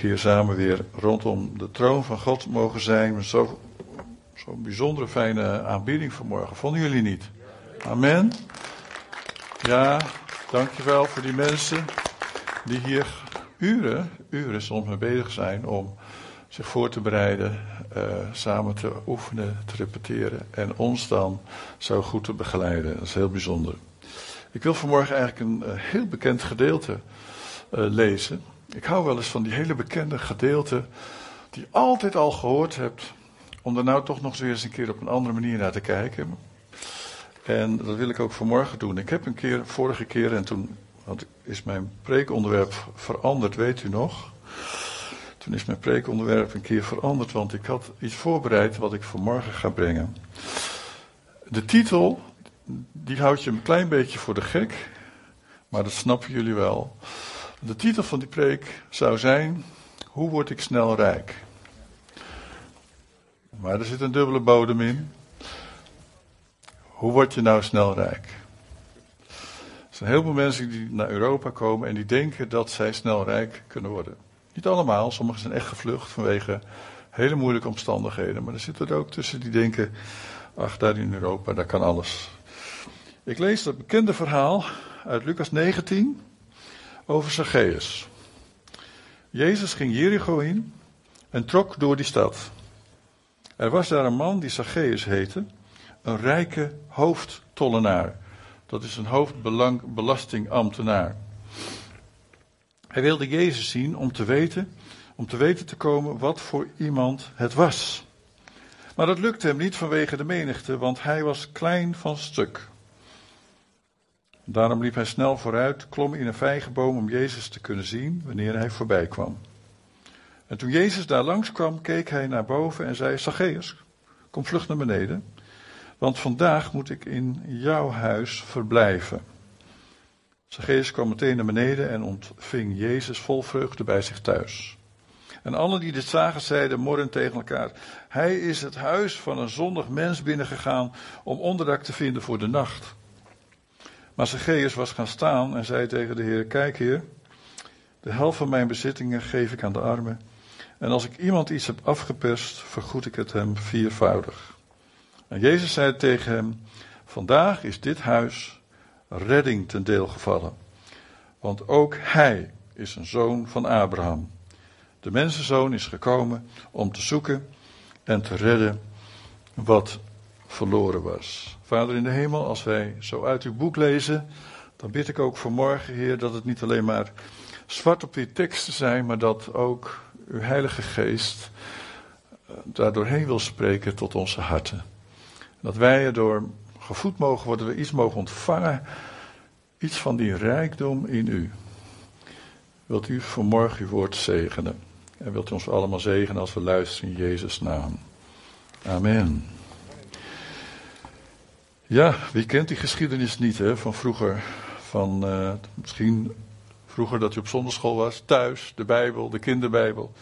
hier samen weer rondom de troon van God mogen zijn. Zo'n zo bijzondere fijne aanbieding vanmorgen. Vonden jullie niet? Amen. Ja, dankjewel voor die mensen die hier uren, uren soms mee bezig zijn om zich voor te bereiden, uh, samen te oefenen, te repeteren en ons dan zo goed te begeleiden. Dat is heel bijzonder. Ik wil vanmorgen eigenlijk een uh, heel bekend gedeelte uh, lezen. Ik hou wel eens van die hele bekende gedeelten die altijd al gehoord hebt, om er nou toch nog eens een keer op een andere manier naar te kijken. En dat wil ik ook vanmorgen doen. Ik heb een keer, vorige keer, en toen is mijn preekonderwerp veranderd, weet u nog? Toen is mijn preekonderwerp een keer veranderd, want ik had iets voorbereid wat ik vanmorgen ga brengen. De titel, die houdt je een klein beetje voor de gek, maar dat snappen jullie wel. De titel van die preek zou zijn: Hoe word ik snel rijk? Maar er zit een dubbele bodem in. Hoe word je nou snel rijk? Er zijn heel veel mensen die naar Europa komen en die denken dat zij snel rijk kunnen worden. Niet allemaal, sommigen zijn echt gevlucht vanwege hele moeilijke omstandigheden. Maar er zitten er ook tussen die denken: ach, daar in Europa, daar kan alles. Ik lees dat bekende verhaal uit Lucas 19 over Zacchaeus. Jezus ging Jericho in en trok door die stad. Er was daar een man die Zacchaeus heette, een rijke hoofdtollenaar. Dat is een hoofdbelastingambtenaar. Hij wilde Jezus zien om te weten, om te weten te komen wat voor iemand het was. Maar dat lukte hem niet vanwege de menigte, want hij was klein van stuk. Daarom liep hij snel vooruit, klom in een vijgenboom om Jezus te kunnen zien wanneer hij voorbij kwam. En toen Jezus daar langskwam, keek hij naar boven en zei: Zacchaeus, kom vlug naar beneden, want vandaag moet ik in jouw huis verblijven. Zacchaeus kwam meteen naar beneden en ontving Jezus vol vreugde bij zich thuis. En allen die dit zagen, zeiden morren tegen elkaar: Hij is het huis van een zondig mens binnengegaan om onderdak te vinden voor de nacht. Maar Zacchaeus was gaan staan en zei tegen de Heer: Kijk, Heer, de helft van mijn bezittingen geef ik aan de armen. En als ik iemand iets heb afgeperst, vergoed ik het hem viervoudig. En Jezus zei tegen hem: Vandaag is dit huis redding ten deel gevallen. Want ook hij is een zoon van Abraham. De mensenzoon is gekomen om te zoeken en te redden wat verloren was. Vader in de hemel, als wij zo uit uw boek lezen, dan bid ik ook vanmorgen, Heer, dat het niet alleen maar zwart op die teksten zijn, maar dat ook uw Heilige Geest eh, daardoorheen wil spreken tot onze harten. Dat wij erdoor gevoed mogen worden, we iets mogen ontvangen, iets van die rijkdom in u. Wilt u vanmorgen uw woord zegenen? En wilt u ons allemaal zegenen als we luisteren in Jezus' naam? Amen. Ja, wie kent die geschiedenis niet hè, van vroeger? Van uh, misschien vroeger dat je op zonderschool was, thuis, de Bijbel, de kinderbijbel.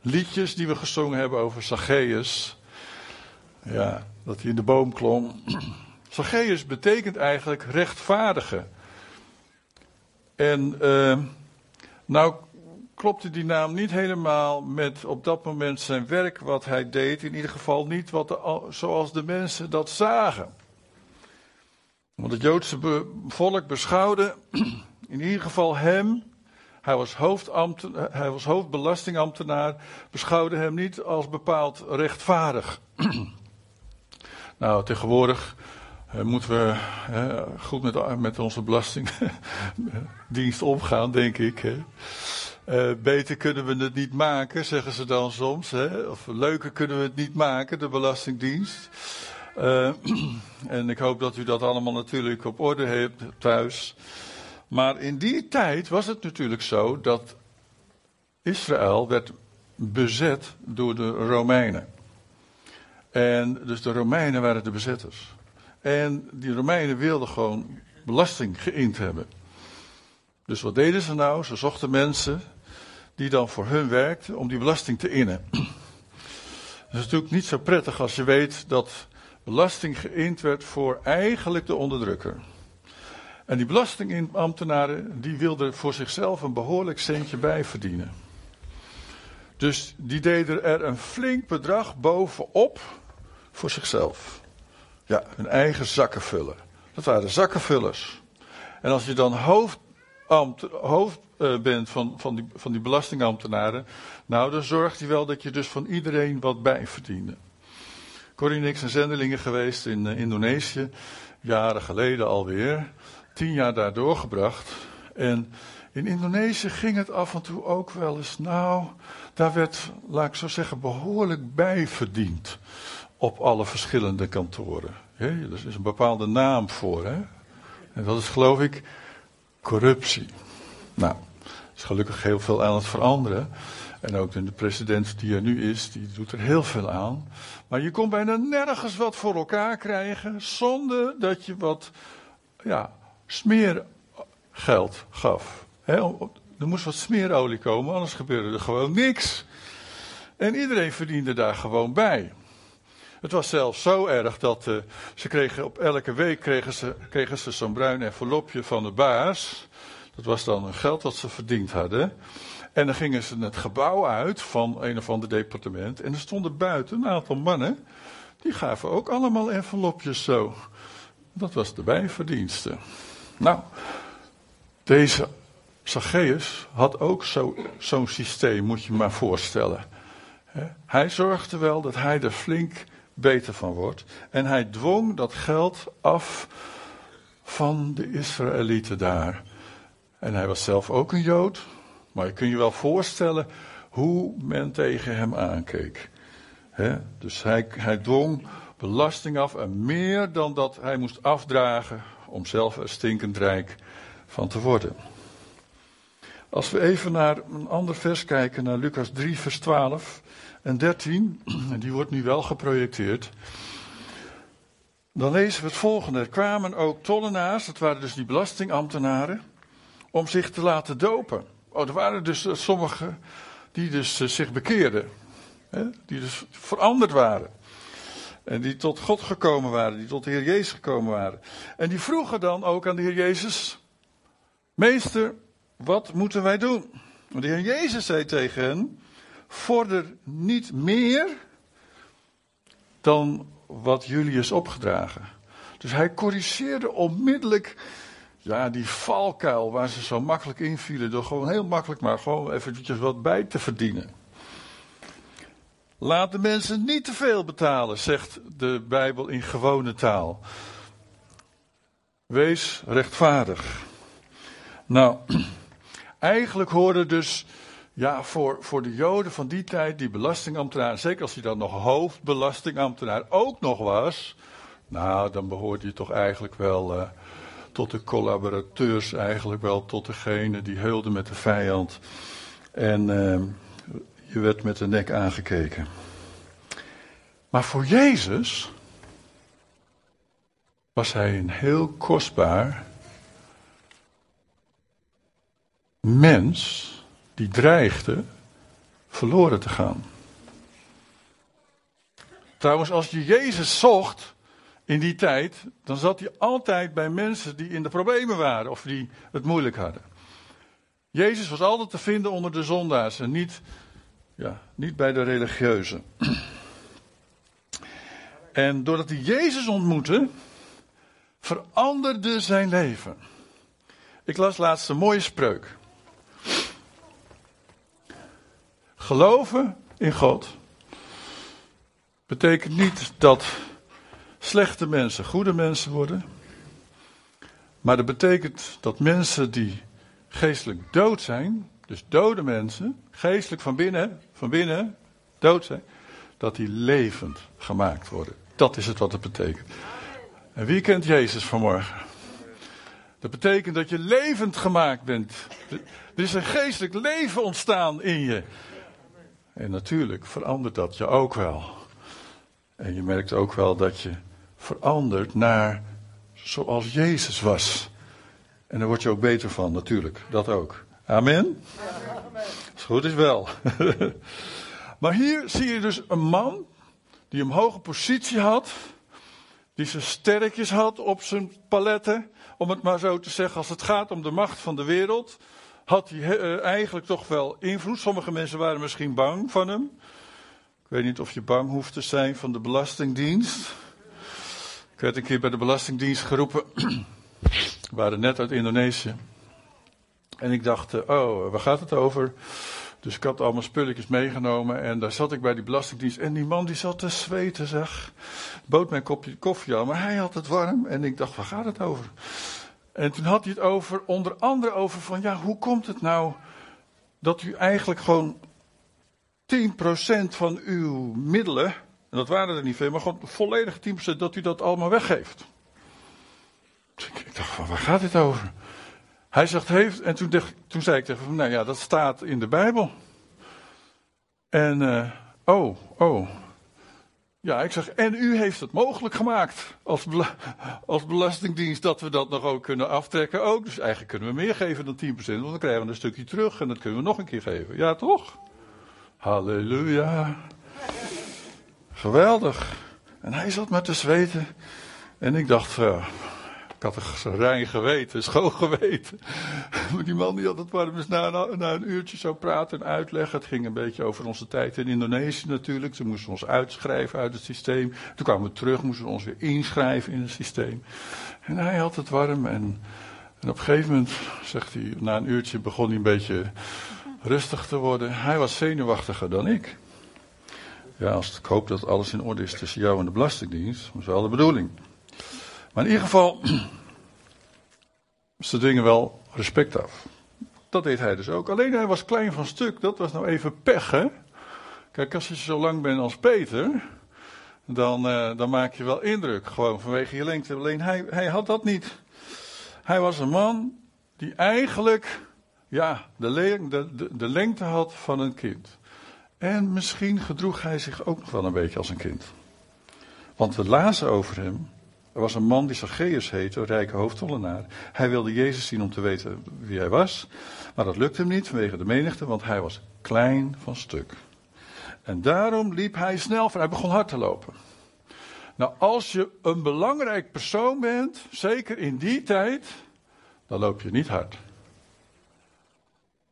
Liedjes die we gezongen hebben over Zacchaeus. Ja, dat hij in de boom klom. Zacchaeus betekent eigenlijk rechtvaardige. En uh, nou klopte die naam niet helemaal met op dat moment zijn werk wat hij deed. In ieder geval niet wat zoals de mensen dat zagen. Want het Joodse volk beschouwde in ieder geval hem, hij was, hij was hoofdbelastingambtenaar, beschouwde hem niet als bepaald rechtvaardig. nou, tegenwoordig uh, moeten we uh, goed met, met onze belastingdienst omgaan, denk ik. Hè. Uh, beter kunnen we het niet maken, zeggen ze dan soms. Hè? Of leuker kunnen we het niet maken, de Belastingdienst. Uh, en ik hoop dat u dat allemaal natuurlijk op orde hebt thuis. Maar in die tijd was het natuurlijk zo dat Israël werd bezet door de Romeinen. En dus de Romeinen waren de bezetters. En die Romeinen wilden gewoon belasting geïnd hebben. Dus wat deden ze nou? Ze zochten mensen die dan voor hun werkten om die belasting te innen. Dat is natuurlijk niet zo prettig als je weet dat belasting geïnd werd voor eigenlijk de onderdrukker. En die belastingambtenaren die wilden voor zichzelf een behoorlijk centje bij verdienen. Dus die deden er een flink bedrag bovenop voor zichzelf. Ja, hun eigen zakken vullen. Dat waren zakkenvullers. En als je dan hoofdambt, hoofd uh, bent van, van, die, van die belastingambtenaren, nou dan zorgt hij wel dat je dus van iedereen wat bijverdiende. Corrie en ik zijn zendelingen geweest in uh, Indonesië, jaren geleden alweer. Tien jaar daar doorgebracht. En in Indonesië ging het af en toe ook wel eens, nou, daar werd, laat ik zo zeggen, behoorlijk bijverdiend op alle verschillende kantoren. He, er is een bepaalde naam voor. Hè? En dat is geloof ik corruptie. Nou, is gelukkig heel veel aan het veranderen. En ook de president die er nu is, die doet er heel veel aan. Maar je kon bijna nergens wat voor elkaar krijgen zonder dat je wat ja, smeergeld gaf. er moest wat smeerolie komen, anders gebeurde er gewoon niks. En iedereen verdiende daar gewoon bij. Het was zelfs zo erg dat uh, ze kregen op elke week kregen ze, kregen ze zo'n bruin envelopje van de baas. Dat was dan een geld dat ze verdiend hadden. En dan gingen ze het gebouw uit van een of ander departement. En er stonden buiten een aantal mannen. Die gaven ook allemaal envelopjes zo. Dat was de bijverdienste. Nou, deze Zacchaeus had ook zo'n systeem, moet je maar voorstellen. Hij zorgde wel dat hij er flink beter van wordt. En hij dwong dat geld af van de Israëlieten daar. En hij was zelf ook een Jood. Maar je kunt je wel voorstellen hoe men tegen hem aankeek. Dus hij, hij dwong belasting af en meer dan dat hij moest afdragen om zelf er stinkend rijk van te worden. Als we even naar een ander vers kijken, naar Lucas 3, vers 12 en 13, en die wordt nu wel geprojecteerd. Dan lezen we het volgende. Er kwamen ook tollenaars, dat waren dus die belastingambtenaren, om zich te laten dopen. Oh, er waren dus uh, sommigen die dus uh, zich bekeerden. Hè, die dus veranderd waren. En die tot God gekomen waren, die tot de Heer Jezus gekomen waren. En die vroegen dan ook aan de Heer Jezus: Meester, wat moeten wij doen? Want de Heer Jezus zei tegen hen: Vorder niet meer dan wat jullie is opgedragen. Dus hij corrigeerde onmiddellijk ja, die valkuil waar ze zo makkelijk invielen. Door gewoon heel makkelijk maar gewoon eventjes wat bij te verdienen. Laat de mensen niet te veel betalen, zegt de Bijbel in gewone taal. Wees rechtvaardig. Nou, eigenlijk hoorde dus ja, voor, voor de Joden van die tijd, die belastingambtenaar, zeker als hij dan nog hoofdbelastingambtenaar ook nog was, nou, dan behoorde je toch eigenlijk wel uh, tot de collaborateurs, eigenlijk wel tot degene die heulde met de vijand. En uh, je werd met de nek aangekeken. Maar voor Jezus was hij een heel kostbaar mens die dreigde verloren te gaan. Trouwens, als je Jezus zocht in die tijd, dan zat hij altijd bij mensen die in de problemen waren of die het moeilijk hadden. Jezus was altijd te vinden onder de zondaars en niet, ja, niet bij de religieuzen. En doordat hij Jezus ontmoette, veranderde zijn leven. Ik las laatst een mooie spreuk. Geloven in God betekent niet dat slechte mensen goede mensen worden. Maar dat betekent dat mensen die geestelijk dood zijn, dus dode mensen, geestelijk van binnen, van binnen dood zijn, dat die levend gemaakt worden. Dat is het wat het betekent. En wie kent Jezus vanmorgen? Dat betekent dat je levend gemaakt bent. Er is een geestelijk leven ontstaan in je. En natuurlijk verandert dat je ook wel. En je merkt ook wel dat je verandert naar zoals Jezus was. En daar word je ook beter van, natuurlijk. Dat ook. Amen? Als goed is wel. maar hier zie je dus een man die een hoge positie had. Die zijn sterretjes had op zijn paletten. Om het maar zo te zeggen, als het gaat om de macht van de wereld had hij eh, eigenlijk toch wel invloed. Sommige mensen waren misschien bang van hem. Ik weet niet of je bang hoeft te zijn van de Belastingdienst. Ik werd een keer bij de Belastingdienst geroepen. We waren net uit Indonesië. En ik dacht, eh, oh, waar gaat het over? Dus ik had allemaal spulletjes meegenomen en daar zat ik bij die belastingdienst. En die man die zat te zweten, zeg. Bood mijn kopje koffie aan, maar hij had het warm. En ik dacht, waar gaat het over? En toen had hij het over, onder andere over van, ja, hoe komt het nou dat u eigenlijk gewoon 10% van uw middelen, en dat waren er niet veel, maar gewoon volledig 10% dat u dat allemaal weggeeft. Ik dacht, van, waar gaat dit over? Hij zegt, heeft, en toen, toen zei ik tegen hem, nou ja, dat staat in de Bijbel. En, uh, oh, oh. Ja, ik zeg, en u heeft het mogelijk gemaakt als, als belastingdienst dat we dat nog ook kunnen aftrekken ook. Dus eigenlijk kunnen we meer geven dan 10%, want dan krijgen we een stukje terug en dat kunnen we nog een keer geven. Ja, toch? Halleluja. Geweldig. En hij zat met te zweten. En ik dacht, uh, ik had een rein geweten, schoon geweten. Maar die man die had het warm dus na, na, een uurtje zo praten en uitleggen. Het ging een beetje over onze tijd in Indonesië natuurlijk. Toen moesten ons uitschrijven uit het systeem. Toen kwamen we terug, moesten we ons weer inschrijven in het systeem. En hij had het warm en, en op een gegeven moment, zegt hij, na een uurtje begon hij een beetje rustig te worden. Hij was zenuwachtiger dan ik. Ja, als ik hoop dat alles in orde is tussen jou en de Belastingdienst, dat is wel de bedoeling. Maar in ieder geval, ze dwingen wel respect af. Dat deed hij dus ook. Alleen hij was klein van stuk, dat was nou even pech, hè? Kijk, als je zo lang bent als Peter, dan, uh, dan maak je wel indruk, gewoon vanwege je lengte. Alleen hij, hij had dat niet. Hij was een man die eigenlijk, ja, de, de, de lengte had van een kind. En misschien gedroeg hij zich ook nog wel een beetje als een kind. Want we lazen over hem er was een man die Zacchaeus heette, een rijke hoofdtollenaar. Hij wilde Jezus zien om te weten wie hij was. Maar dat lukte hem niet vanwege de menigte, want hij was klein van stuk. En daarom liep hij snel van. Hij begon hard te lopen. Nou, als je een belangrijk persoon bent, zeker in die tijd, dan loop je niet hard.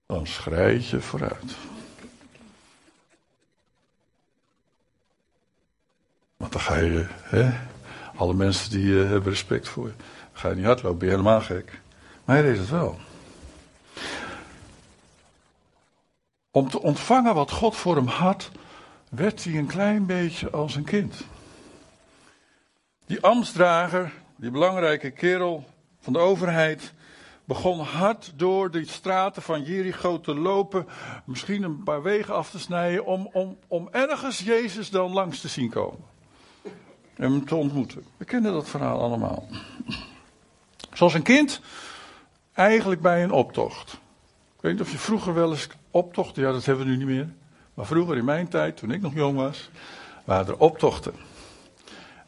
Dan schrijf je vooruit. Want dan ga je, hè, alle mensen die uh, hebben respect voor je. Ga je niet hardlopen, ben je helemaal gek. Maar hij deed het wel. Om te ontvangen wat God voor hem had, werd hij een klein beetje als een kind. Die ambtsdrager, die belangrijke kerel van de overheid, begon hard door de straten van Jericho te lopen, misschien een paar wegen af te snijden, om, om, om ergens Jezus dan langs te zien komen hem te ontmoeten. We kennen dat verhaal allemaal. Zoals een kind, eigenlijk bij een optocht. Ik weet niet of je vroeger wel eens optocht, ja dat hebben we nu niet meer. Maar vroeger in mijn tijd, toen ik nog jong was, waren er optochten.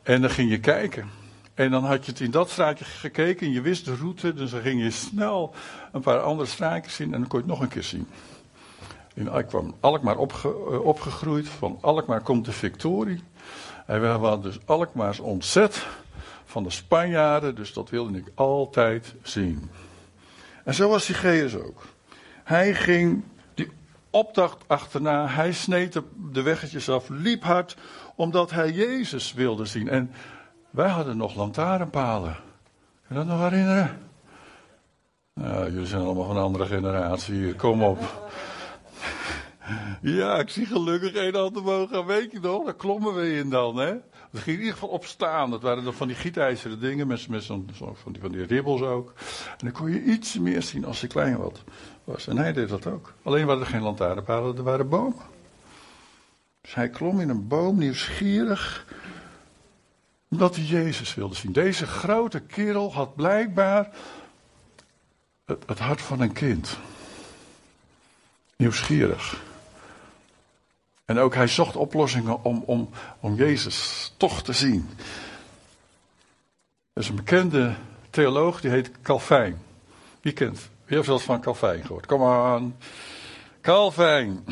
En dan ging je kijken. En dan had je het in dat straatje gekeken en je wist de route. Dus dan ging je snel een paar andere straatjes zien en dan kon je het nog een keer zien. In, kwam Alkmaar eh, opgegroeid. Van Alkmaar komt de Victorie. Hij was dus Alkmaars ontzet van de Spanjaarden, dus dat wilde ik altijd zien. En zo was Zacchaeus ook. Hij ging die opdracht achterna, hij sneed de weggetjes af, liep hard, omdat hij Jezus wilde zien. En wij hadden nog lantaarnpalen. Kun je dat nog herinneren? Nou, jullie zijn allemaal van een andere generatie, kom op. Ja, ik zie gelukkig één hand omhoog gaan. Weet je nog, daar klommen we in dan, hè? We gingen in ieder geval opstaan. Dat waren dan van die gietijzeren dingen, met, met zo, van, die, van die ribbels ook. En dan kon je iets meer zien als je klein wat was. En hij deed dat ook. Alleen waren er geen lantaarnpalen, er waren bomen. Dus hij klom in een boom, nieuwsgierig, omdat hij Jezus wilde zien. Deze grote kerel had blijkbaar het, het hart van een kind. Nieuwsgierig. En ook hij zocht oplossingen om, om, om Jezus toch te zien. Er is een bekende theoloog, die heet Calvijn. Wie kent? Wie heeft zelfs van Calvijn gehoord? Kom aan. Calvijn.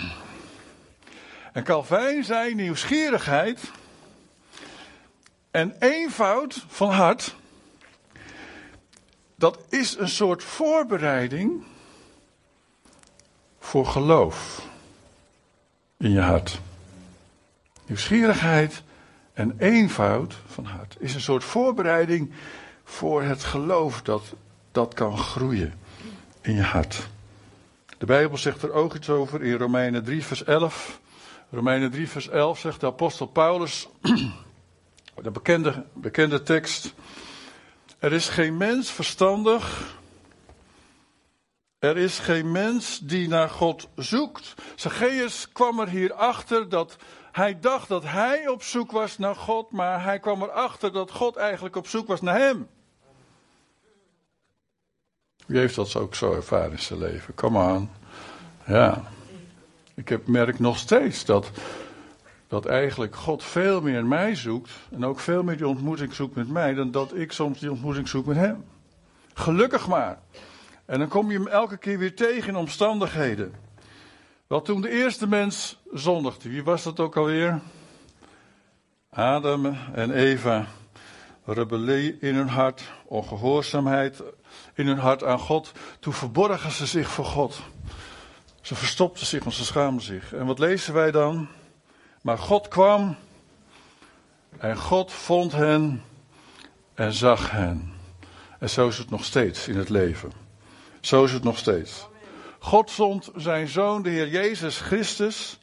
En Calvijn zei nieuwsgierigheid en eenvoud van hart. Dat is een soort voorbereiding voor geloof in je hart. Nieuwsgierigheid en eenvoud van hart is een soort voorbereiding voor het geloof dat, dat kan groeien in je hart. De Bijbel zegt er ook iets over in Romeinen 3, vers 11. Romeinen 3, vers 11 zegt de apostel Paulus, de bekende, bekende tekst. Er is geen mens verstandig. Er is geen mens die naar God zoekt. Zacchaeus kwam er hier achter dat hij dacht dat hij op zoek was naar God, maar hij kwam erachter dat God eigenlijk op zoek was naar hem. Wie heeft dat ook zo ervaren in zijn leven? Kom aan. Ja. Ik heb, merk nog steeds dat, dat eigenlijk God veel meer mij zoekt. En ook veel meer die ontmoeting zoekt met mij. Dan dat ik soms die ontmoeting zoek met hem. Gelukkig maar. En dan kom je hem elke keer weer tegen in omstandigheden. Wel, toen de eerste mens zondigde, wie was dat ook alweer? Adam en Eva. Rebellie in hun hart, ongehoorzaamheid in hun hart aan God. Toen verborgen ze zich voor God. Ze verstopten zich, want ze schaamden zich. En wat lezen wij dan? Maar God kwam en God vond hen en zag hen. En zo is het nog steeds in het leven. Zo is het nog steeds. God zond zijn zoon, de Heer Jezus Christus,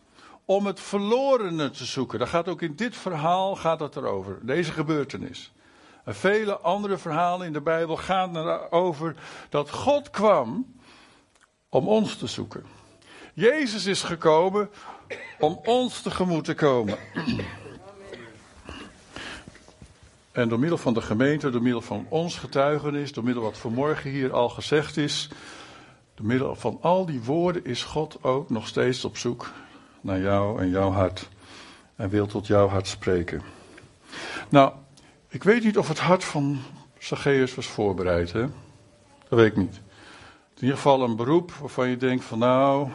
om het verlorene te zoeken. Daar gaat ook in dit verhaal gaat het erover, deze gebeurtenis. En vele andere verhalen in de Bijbel gaan erover dat God kwam om ons te zoeken. Jezus is gekomen om ons tegemoet te komen. En door middel van de gemeente, door middel van ons getuigenis, door middel wat vanmorgen hier al gezegd is, door middel van al die woorden is God ook nog steeds op zoek naar jou en jouw hart. En wil tot jouw hart spreken. Nou, ik weet niet of het hart van Zacchaeus was voorbereid, hè? Dat weet ik niet. In ieder geval een beroep waarvan je denkt van nou,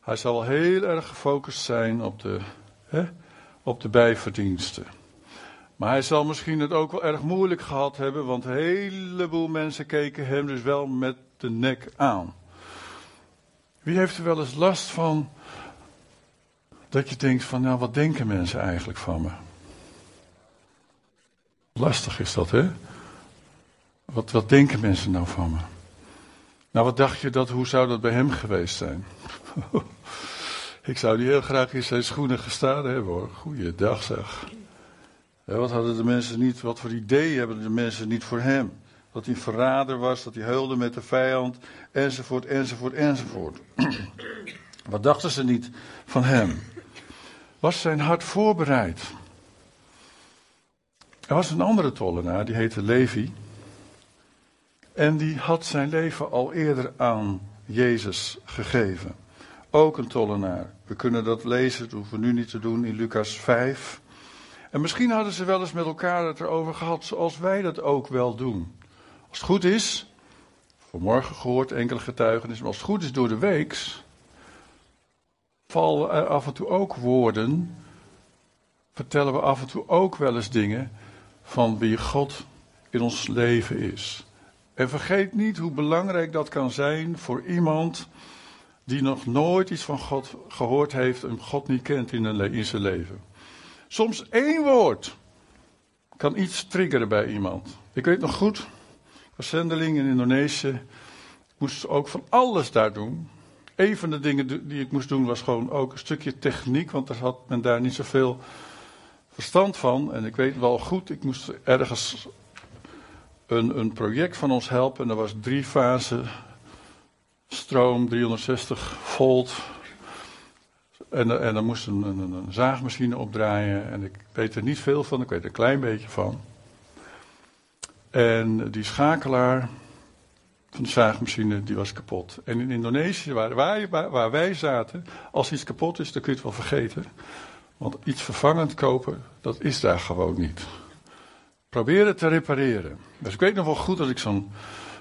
hij zal heel erg gefocust zijn op de, hè, op de bijverdiensten. Maar hij zal misschien het ook wel erg moeilijk gehad hebben, want een heleboel mensen keken hem dus wel met de nek aan. Wie heeft er wel eens last van dat je denkt van, nou wat denken mensen eigenlijk van me? Lastig is dat, hè? Wat, wat denken mensen nou van me? Nou, wat dacht je dat, hoe zou dat bij hem geweest zijn? Ik zou die heel graag in zijn schoenen gestaan hebben hoor. Goeiedag zeg. Wat hadden de mensen niet, wat voor idee hebben de mensen niet voor hem? Dat hij verrader was, dat hij huilde met de vijand, enzovoort, enzovoort, enzovoort. wat dachten ze niet van hem? Was zijn hart voorbereid? Er was een andere tollenaar, die heette Levi. En die had zijn leven al eerder aan Jezus gegeven. Ook een tollenaar. We kunnen dat lezen, dat hoeven we nu niet te doen, in Lucas 5. En misschien hadden ze wel eens met elkaar het erover gehad, zoals wij dat ook wel doen. Als het goed is, vanmorgen gehoord enkele getuigenissen, maar als het goed is door de weeks, vallen er af en toe ook woorden, vertellen we af en toe ook wel eens dingen van wie God in ons leven is. En vergeet niet hoe belangrijk dat kan zijn voor iemand die nog nooit iets van God gehoord heeft en God niet kent in, zijn leven. Soms één woord kan iets triggeren bij iemand. Ik weet nog goed, ik was zendeling in Indonesië. Ik moest ook van alles daar doen. Een van de dingen die ik moest doen was gewoon ook een stukje techniek, want er had men daar niet zoveel verstand van. En ik weet wel goed, ik moest ergens een, een project van ons helpen. En dat was drie fase stroom, 360 volt. En, en dan moest een, een, zaagmachine opdraaien. En ik weet er niet veel van, ik weet er een klein beetje van. En die schakelaar van de zaagmachine, die was kapot. En in Indonesië, waar, waar, waar wij zaten, als iets kapot is, dan kun je het wel vergeten. Want iets vervangend kopen, dat is daar gewoon niet. Probeer het te repareren. Dus ik weet nog wel goed dat ik zo'n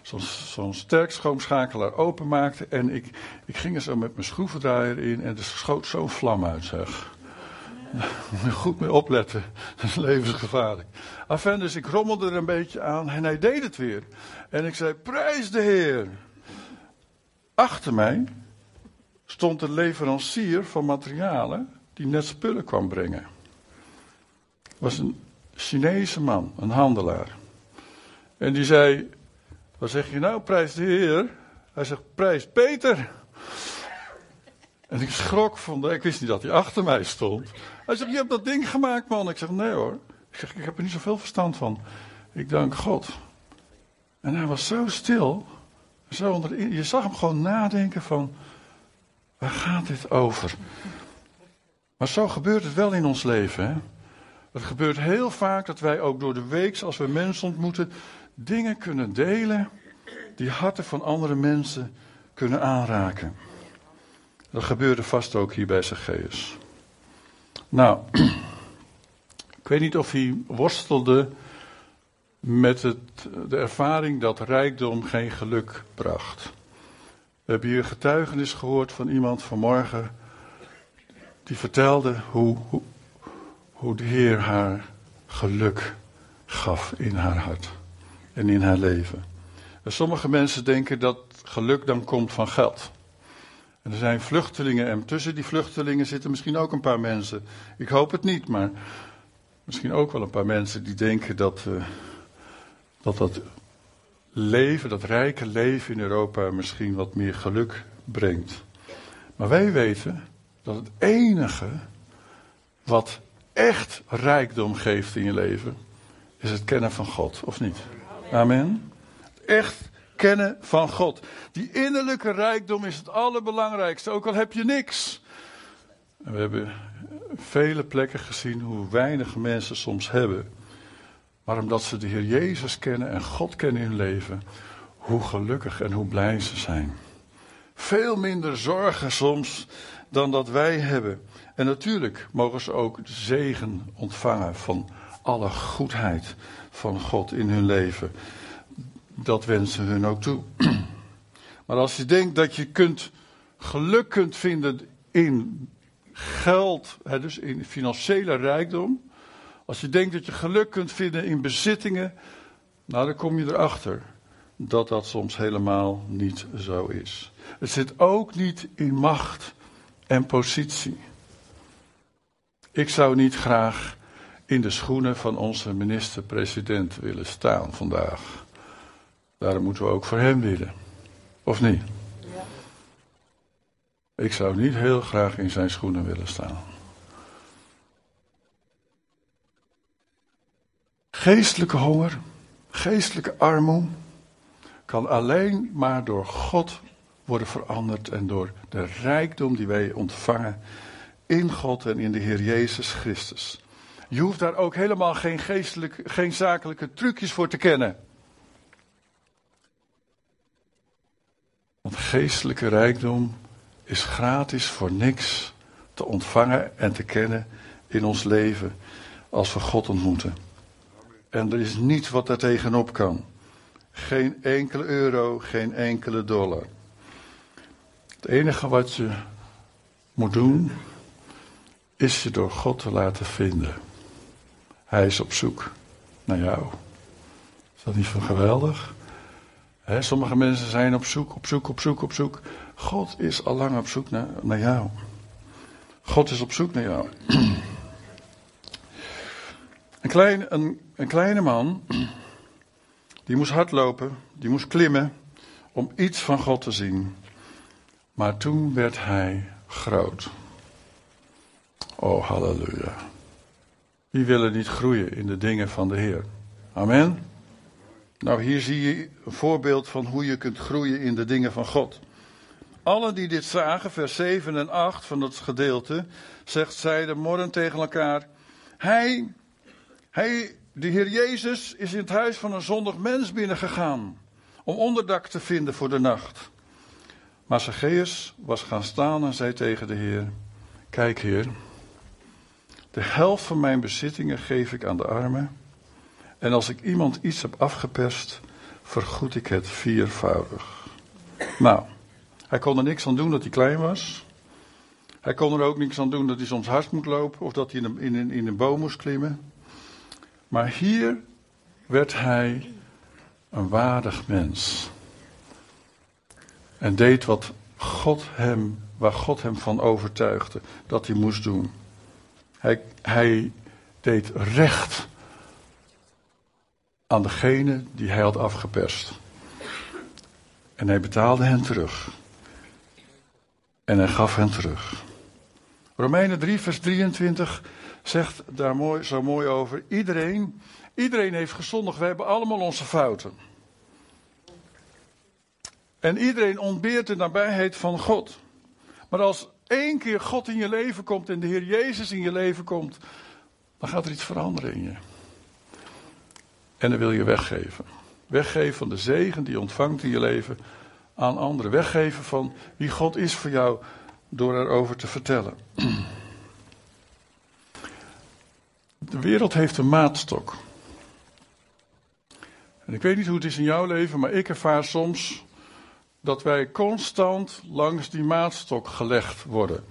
zo'n zo sterk schoonschakelaar openmaakte. En ik, ik ging er zo met mijn schroevendraaier in en er schoot zo'n vlam uit, zeg. Goed mee opletten, dat is levensgevaarlijk. Enfin, dus ik rommelde er een beetje aan en hij deed het weer. En ik zei, prijs de Heer. Achter mij stond een leverancier van materialen die net spullen kwam brengen. Was een Chinese man, een handelaar. En die zei, wat zeg je nou, prijs de Heer? Hij zegt, prijs Peter. En ik schrok van, ik wist niet dat hij achter mij stond. Hij zegt, je hebt dat ding gemaakt man. Ik zeg, nee hoor. Ik zeg, ik heb er niet zoveel verstand van. Ik dank God. En hij was zo stil. Zo onder, je zag hem gewoon nadenken van, waar gaat dit over? Maar zo gebeurt het wel in ons leven. Hè? Het gebeurt heel vaak dat wij ook door de week, als we mensen ontmoeten, dingen kunnen delen die harten van andere mensen kunnen aanraken. Dat gebeurde vast ook hier bij Zacchaeus. Nou, ik weet niet of hij worstelde met het, de ervaring dat rijkdom geen geluk bracht. We hebben hier getuigenis gehoord van iemand vanmorgen die vertelde hoe, hoe, hoe de Heer haar geluk gaf in haar hart en in haar leven. En sommige mensen denken dat geluk dan komt van geld. En er zijn vluchtelingen en tussen die vluchtelingen zitten misschien ook een paar mensen. Ik hoop het niet, maar misschien ook wel een paar mensen die denken dat uh, dat, dat leven, dat rijke leven in Europa misschien wat meer geluk brengt. Maar wij weten dat het enige wat echt rijkdom geeft in je leven, is het kennen van God, of niet? Amen. Echt kennen van God. Die innerlijke rijkdom is het allerbelangrijkste, ook al heb je niks. We hebben vele plekken gezien hoe weinig mensen soms hebben. Maar omdat ze de Heer Jezus kennen en God kennen in hun leven, hoe gelukkig en hoe blij ze zijn. Veel minder zorgen soms dan dat wij hebben. En natuurlijk mogen ze ook zegen ontvangen van alle goedheid van God in hun leven. Dat wensen hun ook toe. Maar als je denkt dat je kunt, geluk kunt vinden in geld, dus in financiële rijkdom. Als je denkt dat je geluk kunt vinden in bezittingen, nou dan kom je erachter dat dat soms helemaal niet zo is. Het zit ook niet in macht en positie. Ik zou niet graag in de schoenen van onze minister-president willen staan vandaag. Daarom moeten we ook voor hem willen. Of niet? Ja. Ik zou niet heel graag in zijn schoenen willen staan. Geestelijke honger, geestelijke armoede kan alleen maar door God worden veranderd en door de rijkdom die wij ontvangen in God en in de Heer Jezus Christus. Je hoeft daar ook helemaal geen, geestelijke, geen zakelijke trucjes voor te kennen. Want geestelijke rijkdom is gratis voor niks te ontvangen en te kennen in ons leven als we God ontmoeten. En er is niets wat daar tegenop kan. Geen enkele euro, geen enkele dollar. Het enige wat je moet doen, is je door God te laten vinden. Hij is op zoek naar jou. Is dat niet van geweldig? sommige mensen zijn op zoek, op zoek, op zoek, op zoek. God is al lang op zoek naar, naar jou. God is op zoek naar jou. Een, klein, een kleine man, die moest hardlopen, die moest klimmen om iets van God te zien. Maar toen werd hij groot. Oh, halleluja. Wie willen niet groeien in de dingen van de Heer? Amen. Nou, hier zie je een voorbeeld van hoe je kunt groeien in de dingen van God. Allen die dit zagen, vers 7 en 8 van dat gedeelte, zegt zij de morgen tegen elkaar: Hij hij, de Heer Jezus, is in het huis van een zondig mens binnengegaan om onderdak te vinden voor de nacht. Maar Zacchaeus was gaan staan en zei tegen de Heer: Kijk, Heer, de helft van mijn bezittingen geef ik aan de armen. En als ik iemand iets heb afgeperst, vergoed ik het viervoudig. Nou, hij kon er niks aan doen dat hij klein was. Hij kon er ook niks aan doen dat hij soms hard moet lopen of dat hij in een, in een, in een boom moest klimmen. Maar hier werd hij een waardig mens. En deed wat God hem waar God hem van overtuigde dat hij moest doen. Hij, hij deed recht aan degene die hij had afgeperst. En hij betaalde hen terug. En hij gaf hen terug. Romeinen 3, vers 23 zegt daar mooi, zo mooi over. Iedereen, iedereen heeft gezondigd. We hebben allemaal onze fouten. En iedereen ontbeert de nabijheid van God. Maar als één keer God in je leven komt en de Heer Jezus in je leven komt, dan gaat er iets veranderen in je. En dan wil je weggeven. Weggeven van de zegen die je ontvangt in je leven aan anderen. Weggeven van wie God is voor jou door erover te vertellen. De wereld heeft een maatstok. En ik weet niet hoe het is in jouw leven, maar ik ervaar soms dat wij constant langs die maatstok gelegd worden.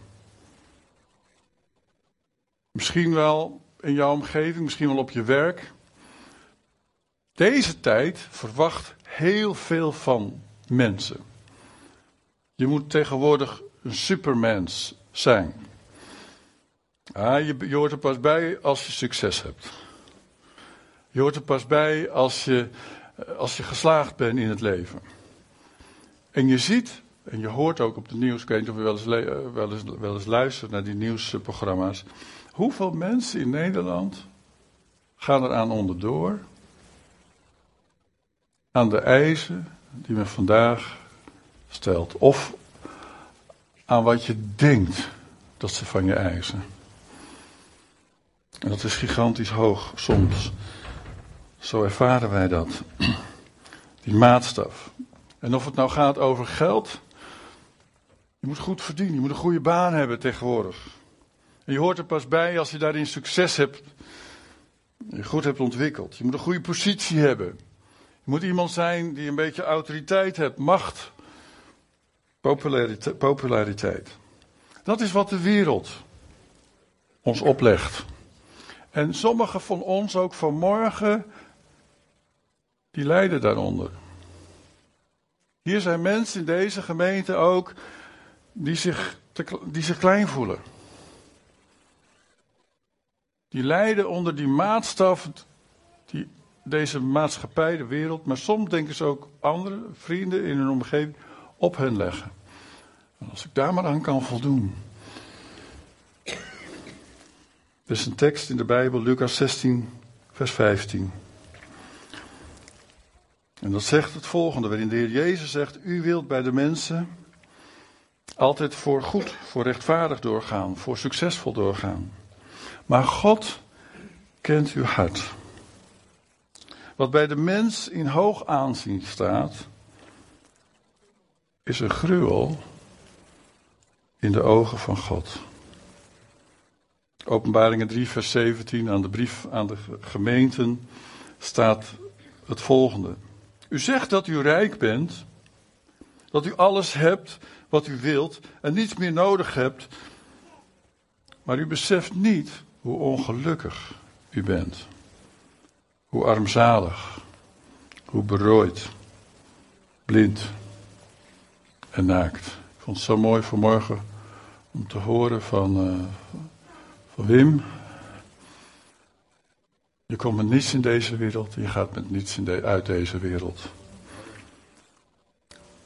Misschien wel in jouw omgeving, misschien wel op je werk. Deze tijd verwacht heel veel van mensen. Je moet tegenwoordig een supermens zijn. Ah, je, hoort er pas bij als je succes hebt. Je hoort er pas bij als je, als je geslaagd bent in het leven. En je ziet, en je hoort ook op de nieuws, weet niet of je wel eens, eh, wel eens, wel eens luistert naar die nieuwsprogramma's. Hoeveel mensen in Nederland gaan eraan onderdoor? Aan de eisen die men vandaag stelt. Of aan wat je denkt dat ze van je eisen. En dat is gigantisch hoog soms. Zo ervaren wij dat. Die maatstaf. En of het nou gaat over geld. Je moet goed verdienen, je moet een goede baan hebben tegenwoordig. En je hoort er pas bij als je daarin succes hebt. Je goed hebt ontwikkeld. Je moet een goede positie hebben. Je moet iemand zijn die een beetje autoriteit hebt, macht, populariteit. populariteit. Dat is wat de wereld ons oplegt. En sommigen van ons ook vanmorgen, die lijden daaronder. Hier zijn mensen in deze gemeente ook die zich, die zich klein voelen. Die lijden onder die maatstaf die deze maatschappij, de wereld, maar soms denken ze ook andere vrienden in hun omgeving op hen leggen. En als ik daar maar aan kan voldoen. Er is een tekst in de Bijbel, Lucas 16, vers 15. En dat zegt het volgende, waarin de Heer Jezus zegt: U wilt bij de mensen altijd voor goed, voor rechtvaardig doorgaan, voor succesvol doorgaan. Maar God kent uw hart. Wat bij de mens in hoog aanzien staat, is een gruwel in de ogen van God. Openbaringen 3, vers 17 aan de brief aan de gemeenten staat het volgende. U zegt dat u rijk bent, dat u alles hebt wat u wilt en niets meer nodig hebt, maar u beseft niet hoe ongelukkig u bent, hoe armzalig, hoe berooid, blind en naakt. Ik vond het zo mooi vanmorgen om te horen van, uh, van Wim, je komt met niets in deze wereld, je gaat met niets uit deze wereld.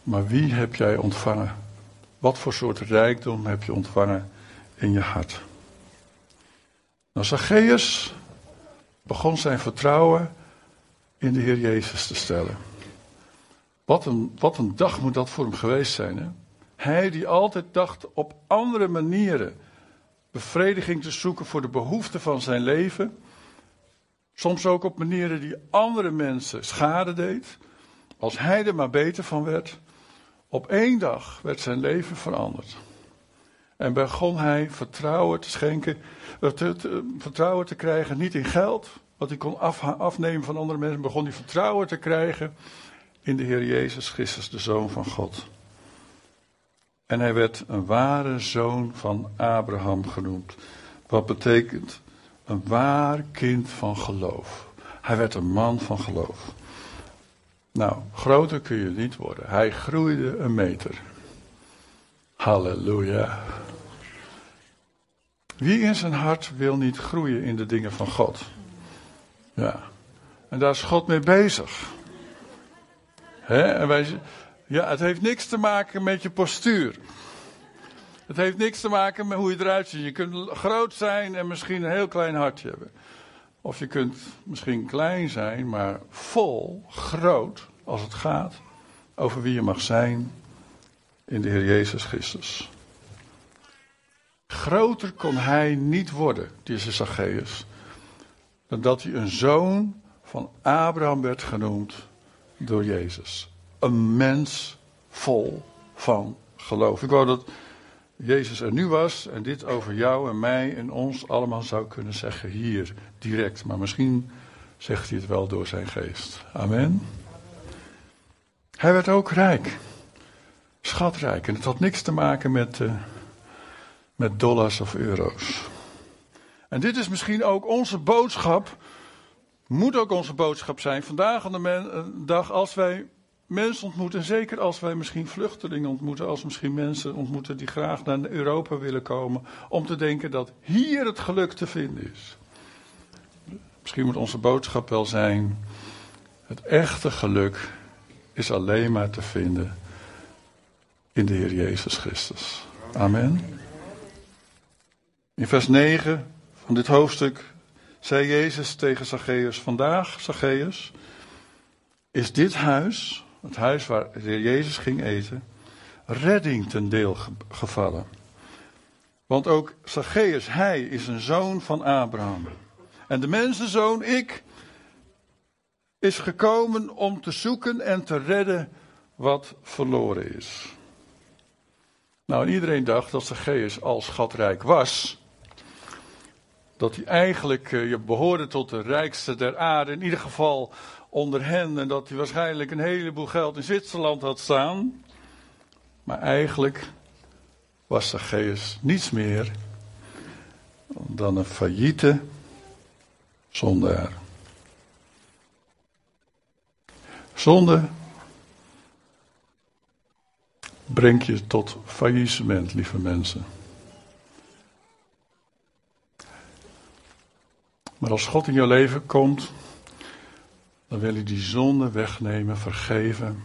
Maar wie heb jij ontvangen? Wat voor soort rijkdom heb je ontvangen in je hart? Nou, Zacchaeus begon zijn vertrouwen in de Heer Jezus te stellen. Wat een, wat een dag moet dat voor hem geweest zijn. Hè? Hij die altijd dacht op andere manieren bevrediging te zoeken voor de behoeften van zijn leven Soms ook op manieren die andere mensen schade deed. Als hij er maar beter van werd. Op één dag werd zijn leven veranderd. En begon hij vertrouwen te schenken, eh, vertrouwen te krijgen, niet in geld, wat hij kon afnemen van andere mensen, begon hij vertrouwen te krijgen in de Heer Jezus Christus, de Zoon van God. En hij werd een ware zoon van Abraham genoemd. Wat betekent een waar kind van geloof. Hij werd een man van geloof. Nou, groter kun je niet worden. Hij groeide een meter. Halleluja. Wie in zijn hart wil niet groeien in de dingen van God? Ja. En daar is God mee bezig. Hè? En wij, ja, het heeft niks te maken met je postuur. Het heeft niks te maken met hoe je eruit ziet. Je kunt groot zijn en misschien een heel klein hartje hebben. Of je kunt misschien klein zijn, maar vol, groot, als het gaat over wie je mag zijn in de Heer Jezus Christus. Groter kon hij niet worden, deze Zacchaeus, dan dat hij een zoon van Abraham werd genoemd door Jezus. Een mens vol van geloof. Ik wou dat Jezus er nu was en dit over jou en mij en ons allemaal zou kunnen zeggen hier, direct. Maar misschien zegt hij het wel door zijn geest. Amen. Hij werd ook rijk. Schatrijk. En het had niks te maken met, uh, met dollars of euro's. En dit is misschien ook onze boodschap. Moet ook onze boodschap zijn. Vandaag aan de eh, dag als wij mensen ontmoeten. Zeker als wij misschien vluchtelingen ontmoeten. Als misschien mensen ontmoeten die graag naar Europa willen komen. Om te denken dat hier het geluk te vinden is. Misschien moet onze boodschap wel zijn. Het echte geluk is alleen maar te vinden in de Heer Jezus Christus. Amen. In vers 9 van dit hoofdstuk zei Jezus tegen Zacchaeus: Vandaag, Zacchaeus, is dit huis, het huis waar Jezus ging eten, redding ten deel gevallen. Want ook Zacchaeus, hij is een zoon van Abraham. En de mensenzoon, ik, is gekomen om te zoeken en te redden wat verloren is. Nou, en iedereen dacht dat Zacchaeus al schatrijk was. Dat hij eigenlijk uh, behoorde tot de rijkste der aarde, in ieder geval onder hen. En dat hij waarschijnlijk een heleboel geld in Zwitserland had staan. Maar eigenlijk was Zacchaeus niets meer dan een failliete zondaar. Zonde brengt je tot faillissement, lieve mensen. Maar als God in je leven komt, dan wil hij die zonde wegnemen, vergeven.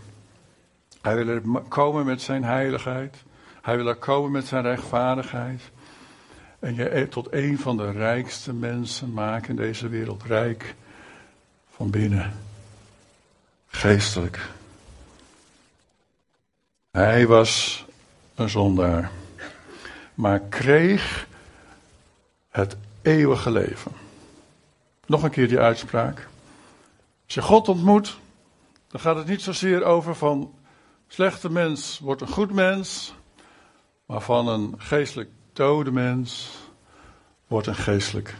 Hij wil er komen met zijn heiligheid. Hij wil er komen met zijn rechtvaardigheid. En je tot een van de rijkste mensen maken in deze wereld. Rijk van binnen. Geestelijk. Hij was een zondaar. Maar kreeg het eeuwige leven. Nog een keer die uitspraak. Als je God ontmoet, dan gaat het niet zozeer over van slechte mens wordt een goed mens, maar van een geestelijk dode mens wordt een geestelijk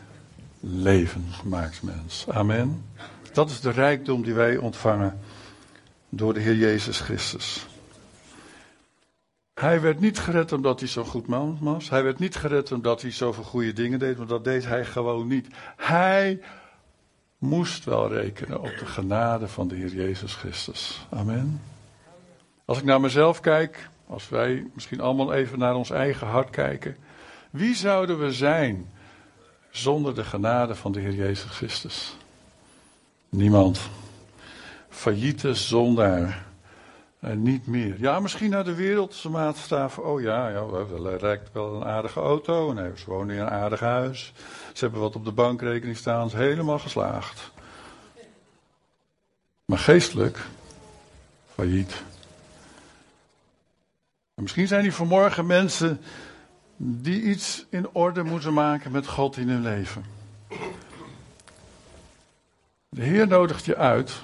leven gemaakt mens. Amen. Dat is de rijkdom die wij ontvangen door de Heer Jezus Christus. Hij werd niet gered omdat hij zo'n goed man was. Hij werd niet gered omdat hij zoveel goede dingen deed, maar dat deed hij gewoon niet. Hij moest wel rekenen op de genade van de Heer Jezus Christus. Amen. Als ik naar mezelf kijk, als wij misschien allemaal even naar ons eigen hart kijken. Wie zouden we zijn zonder de genade van de Heer Jezus Christus? Niemand. Failliete zondaar. En niet meer. Ja, misschien naar de wereldse maatstaven. Oh ja, ja hij rijdt wel een aardige auto. En ze wonen in een aardig huis. Ze hebben wat op de bankrekening staan. Ze helemaal geslaagd. Maar geestelijk, failliet. En misschien zijn die vanmorgen mensen die iets in orde moeten maken met God in hun leven. De Heer nodigt je uit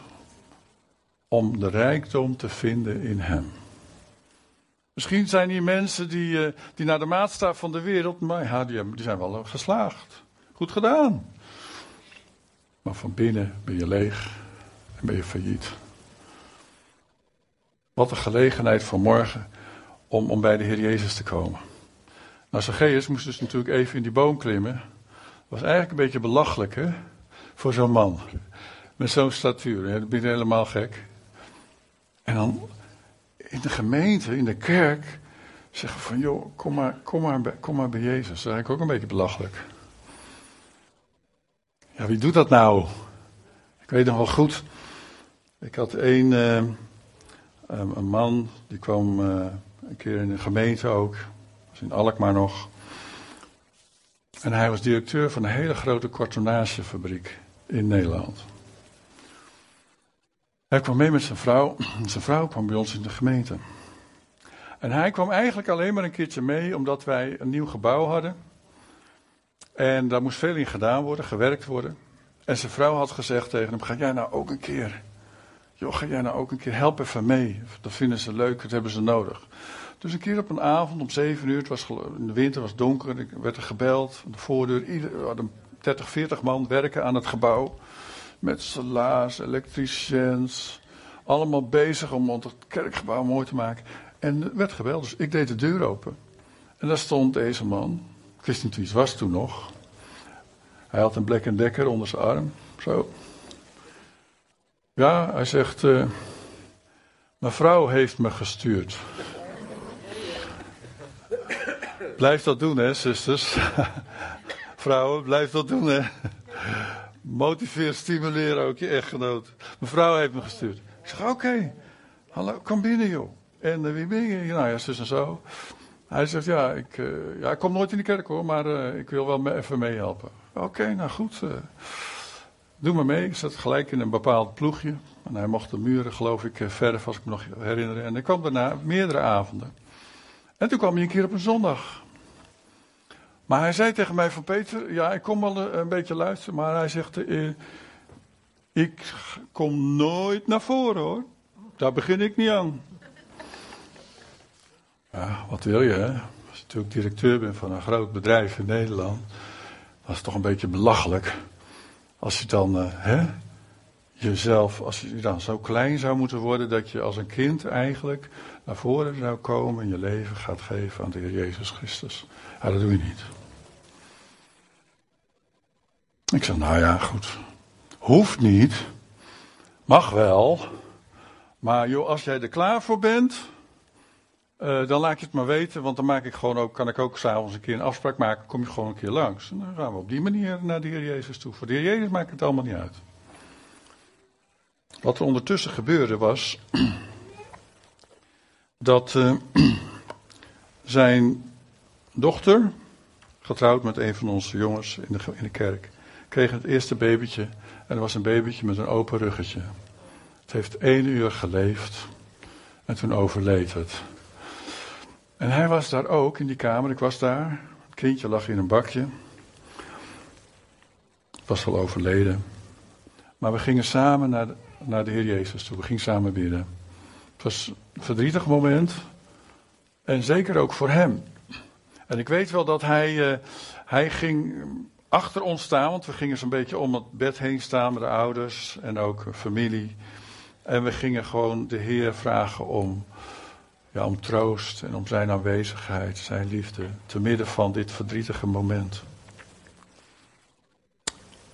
om de rijkdom te vinden in Hem. Misschien zijn hier mensen die, uh, die naar de maatstaf van de wereld, maar die zijn wel geslaagd. Goed gedaan. Maar van binnen ben je leeg en ben je failliet. Wat een gelegenheid voor morgen om, om bij de Heer Jezus te komen. Nou, Zacchaeus moest dus natuurlijk even in die boom klimmen. Was eigenlijk een beetje belachelijk, hè? Voor zo'n man. Met zo'n statuur. Dat ben je helemaal gek. En dan in de gemeente, in de kerk, zeggen van, joh, kom maar, kom maar, kom maar bij Jezus. Dat is eigenlijk ook een beetje belachelijk. Ja, wie doet dat nou? Ik weet nog wel goed. Ik had een, uh, een man, die kwam uh, een keer in de gemeente ook. was in Alkmaar nog. En hij was directeur van een hele grote kartonagefabriek in Nederland. Hij kwam mee met zijn vrouw. Zijn vrouw kwam bij ons in de gemeente. En hij kwam eigenlijk alleen maar een keertje mee omdat wij een nieuw gebouw hadden. En daar moest veel in gedaan worden, gewerkt worden. En zijn vrouw had gezegd tegen hem: Ga jij nou ook een keer? Joh, ga jij nou ook een keer helpen even mee? Dat vinden ze leuk, dat hebben ze nodig. Dus een keer op een avond om zeven uur, het was, in de winter was het donker, werd er gebeld de voordeur. Ieder, hadden 30, 40 man werken aan het gebouw. Met sala's, elektriciëns. Allemaal bezig om het kerkgebouw mooi te maken. En er werd gebeld, dus ik deed de deur open. En daar stond deze man. Wie het was toen nog. Hij had een Black Decker onder zijn arm. Zo. Ja, hij zegt. Uh, mijn vrouw heeft me gestuurd. Blijf dat doen, hè, zusters. Vrouwen, blijf dat doen, hè. Motiveer, stimuleer ook je echtgenoot. Mijn vrouw heeft me gestuurd. Ik zeg, oké. Hallo, kom binnen, joh. En uh, wie ben je? Nou ja, zus en zo. Hij zegt, ja, ik, uh, ja, ik kom nooit in de kerk hoor, maar uh, ik wil wel even meehelpen. Oké, nou goed. doe maar mee. Ik zat gelijk in een bepaald ploegje. En hij mocht de muren, geloof ik, verf, als ik me nog herinner. En ik kwam daarna meerdere avonden. En toen kwam hij een keer op een zondag. Maar hij zei tegen mij van Peter, ja, ik kom wel een, een beetje luisteren, maar hij zegt, eh, ik kom nooit naar voren hoor. Daar begin ik niet aan. Ja, wat wil je hè? Als je natuurlijk directeur bent van een groot bedrijf in Nederland, dat is toch een beetje belachelijk. Als je dan, uh, hè, jezelf, als je dan zo klein zou moeten worden dat je als een kind eigenlijk naar voren zou komen en je leven gaat geven aan de Heer Jezus Christus. Ja, dat doe je niet. Ik zeg, nou ja, goed. Hoeft niet. Mag wel. Maar joh, als jij er klaar voor bent, uh, dan laat je het maar weten. Want dan maak ik gewoon ook, kan ik ook s'avonds een keer een afspraak maken. Kom je gewoon een keer langs. En dan gaan we op die manier naar de Heer Jezus toe. Voor de Heer Jezus maakt het allemaal niet uit. Wat er ondertussen gebeurde was. dat uh, zijn dochter, getrouwd met een van onze jongens in de, in de kerk, kreeg het eerste babytje. En dat was een babytje met een open ruggetje. Het heeft één uur geleefd en toen overleed het. En hij was daar ook in die kamer, ik was daar. Het kindje lag in een bakje. Het was al overleden. Maar we gingen samen naar de, naar de Heer Jezus toe. We gingen samen bidden. Het was een verdrietig moment. En zeker ook voor hem. En ik weet wel dat hij, uh, hij ging achter ons staan, want we gingen zo'n beetje om het bed heen staan met de ouders en ook familie. En we gingen gewoon de Heer vragen om, ja, om troost en om zijn aanwezigheid, zijn liefde, te midden van dit verdrietige moment.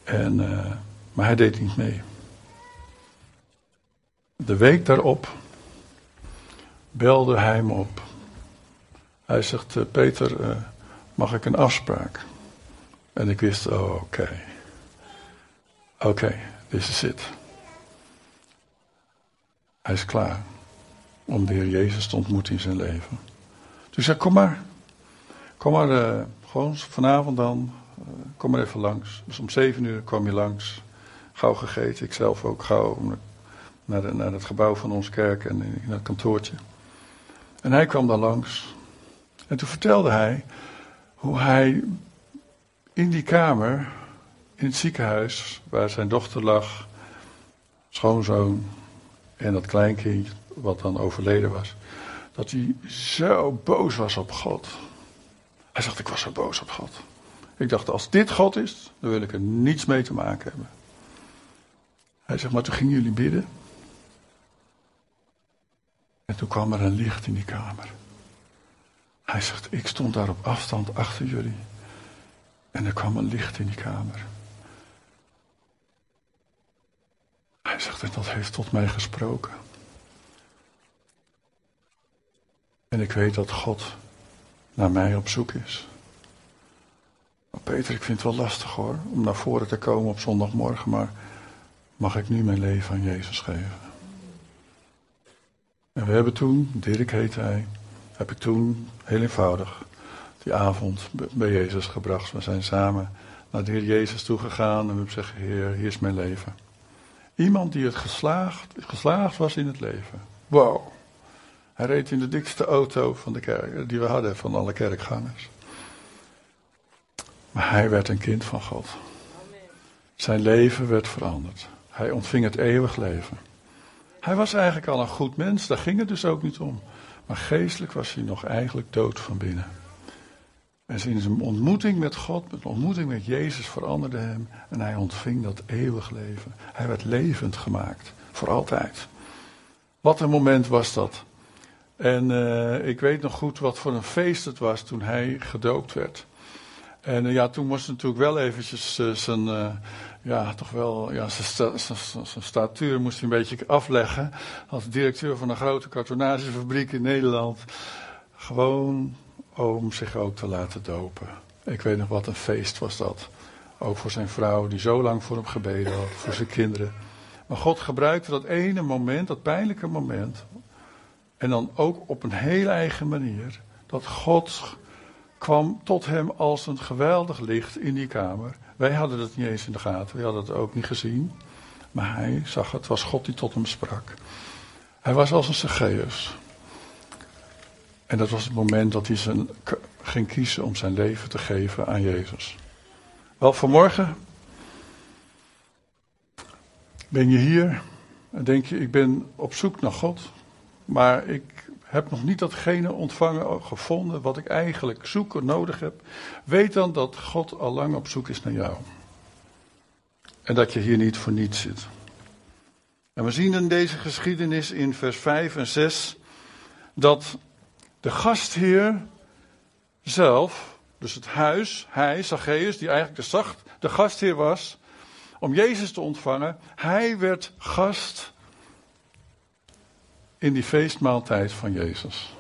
En, uh, maar hij deed niet mee. De week daarop belde hij me op. Hij zegt, uh, Peter, uh, mag ik een afspraak? En ik wist, oh, oké. Oké, okay, this is it. Hij is klaar om de Heer Jezus te ontmoeten in zijn leven. Dus ik zei, kom maar. Kom maar, uh, gewoon vanavond dan. Uh, kom maar even langs. Dus om zeven uur kwam je langs. Gauw gegeten, ik zelf ook gauw naar, naar het gebouw van onze kerk en in, in het kantoortje. En hij kwam dan langs. En toen vertelde hij hoe hij in die kamer, in het ziekenhuis, waar zijn dochter lag, schoonzoon en dat kleinkind, wat dan overleden was, dat hij zo boos was op God. Hij zegt, ik was zo boos op God. Ik dacht, als dit God is, dan wil ik er niets mee te maken hebben. Hij zegt, maar toen gingen jullie bidden. En toen kwam er een licht in die kamer. Hij zegt, ik stond daar op afstand achter jullie. En er kwam een licht in die kamer. Hij zegt, en dat heeft tot mij gesproken. En ik weet dat God naar mij op zoek is. Peter, ik vind het wel lastig hoor, om naar voren te komen op zondagmorgen, maar mag ik nu mijn leven aan Jezus geven? En we hebben toen, Dirk heette hij, heb ik toen heel eenvoudig die avond bij Jezus gebracht. We zijn samen naar de Heer Jezus toegegaan en we hebben gezegd, Heer, hier is mijn leven. Iemand die het geslaagd, geslaagd was in het leven. Wow. Hij reed in de dikste auto van de kerk, die we hadden van alle kerkgangers. Maar hij werd een kind van God. Zijn leven werd veranderd. Hij ontving het eeuwig leven. Hij was eigenlijk al een goed mens, daar ging het dus ook niet om. Maar geestelijk was hij nog eigenlijk dood van binnen. En in zijn ontmoeting met God, met ontmoeting met Jezus veranderde hem en hij ontving dat eeuwig leven. Hij werd levend gemaakt, voor altijd. Wat een moment was dat. En uh, ik weet nog goed wat voor een feest het was toen hij gedoopt werd. En uh, ja, toen moest natuurlijk wel eventjes uh, zijn, ja, toch wel, ja, zijn, sta, zijn statuur moest hij een beetje afleggen. Als directeur van een grote kartonagefabriek in Nederland. Gewoon om zich ook te laten dopen. Ik weet nog wat een feest was dat. Ook voor zijn vrouw die zo lang voor hem gebeden had, voor zijn kinderen. Maar God gebruikte dat ene moment, dat pijnlijke moment. En dan ook op een heel eigen manier. Dat God kwam tot hem als een geweldig licht in die kamer. Wij hadden dat niet eens in de gaten, we hadden het ook niet gezien. Maar hij zag het, het was God die tot hem sprak. Hij was als een Zacchaeus. En dat was het moment dat hij zijn, ging kiezen om zijn leven te geven aan Jezus. Wel, vanmorgen ben je hier en denk je, ik ben op zoek naar God, maar ik heb nog niet datgene ontvangen, gevonden wat ik eigenlijk zoek en nodig heb. Weet dan dat God al lang op zoek is naar jou. En dat je hier niet voor niets zit. En we zien in deze geschiedenis in vers 5 en 6 dat de gastheer zelf, dus het huis, hij, Zacchaeus, die eigenlijk de, zacht, de gastheer was, om Jezus te ontvangen, hij werd gast in die feestmaaltijd van Jezus.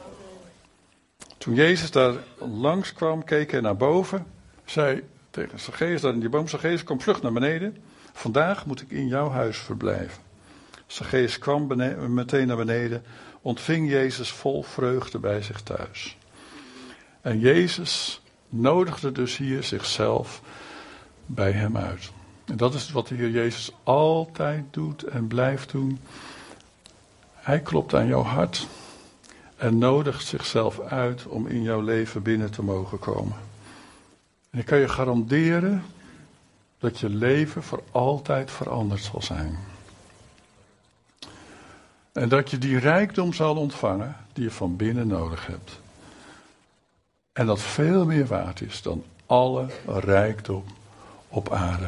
Toen Jezus daar langs kwam, keek hij naar boven, zei tegen Zacchaeus, daar in die boom, Zacchaeus, kom vlug naar beneden. Vandaag moet ik in jouw huis verblijven. Zacchaeus kwam meteen naar beneden, ontving Jezus vol vreugde bij zich thuis. En Jezus nodigde dus hier zichzelf bij hem uit. En dat is wat de Heer Jezus altijd doet en blijft doen. Hij klopt aan jouw hart en nodigt zichzelf uit om in jouw leven binnen te mogen komen. En ik kan je garanderen dat je leven voor altijd veranderd zal zijn. En dat je die rijkdom zal ontvangen die je van binnen nodig hebt. En dat veel meer waard is dan alle rijkdom op aarde.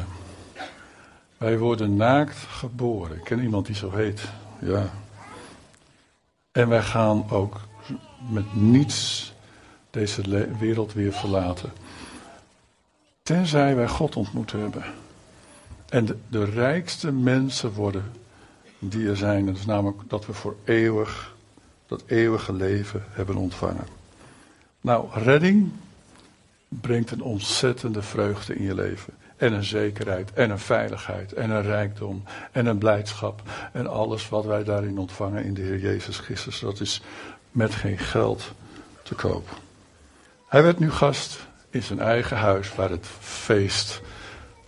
Wij worden naakt geboren. Ik ken iemand die zo heet. Ja. En wij gaan ook met niets deze wereld weer verlaten. Tenzij wij God ontmoet hebben. En de, de rijkste mensen worden die er zijn. Dat is namelijk dat we voor eeuwig, dat eeuwige leven hebben ontvangen. Nou, redding brengt een ontzettende vreugde in je leven. En een zekerheid, en een veiligheid, en een rijkdom, en een blijdschap. En alles wat wij daarin ontvangen in de Heer Jezus Christus, dat is met geen geld te koop. Hij werd nu gast in zijn eigen huis waar het feest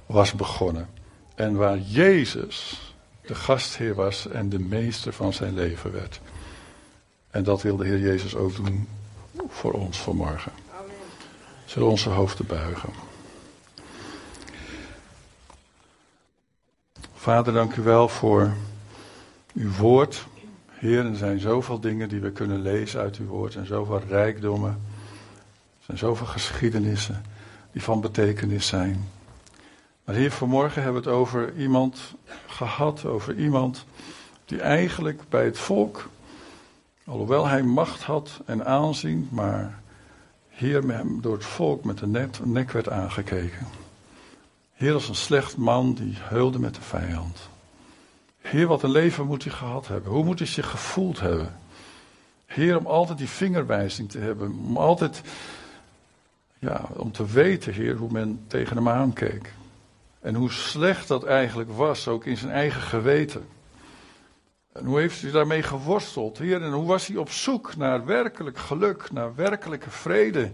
was begonnen. En waar Jezus de gastheer was en de meester van zijn leven werd. En dat wil de Heer Jezus ook doen voor ons vanmorgen. Zullen onze hoofden buigen. Vader, dank u wel voor uw woord. Heer, er zijn zoveel dingen die we kunnen lezen uit uw woord en zoveel rijkdommen. Er zijn zoveel geschiedenissen die van betekenis zijn. Maar hier vanmorgen hebben we het over iemand gehad, over iemand die eigenlijk bij het volk, alhoewel hij macht had en aanzien, maar hier door het volk met de nek werd aangekeken. Heer als een slecht man die heulde met de vijand. Heer, wat een leven moet hij gehad hebben. Hoe moet hij zich gevoeld hebben? Heer, om altijd die vingerwijzing te hebben. Om altijd ja, om te weten, Heer, hoe men tegen hem aankeek. En hoe slecht dat eigenlijk was, ook in zijn eigen geweten. En hoe heeft hij daarmee geworsteld, Heer? En hoe was hij op zoek naar werkelijk geluk, naar werkelijke vrede,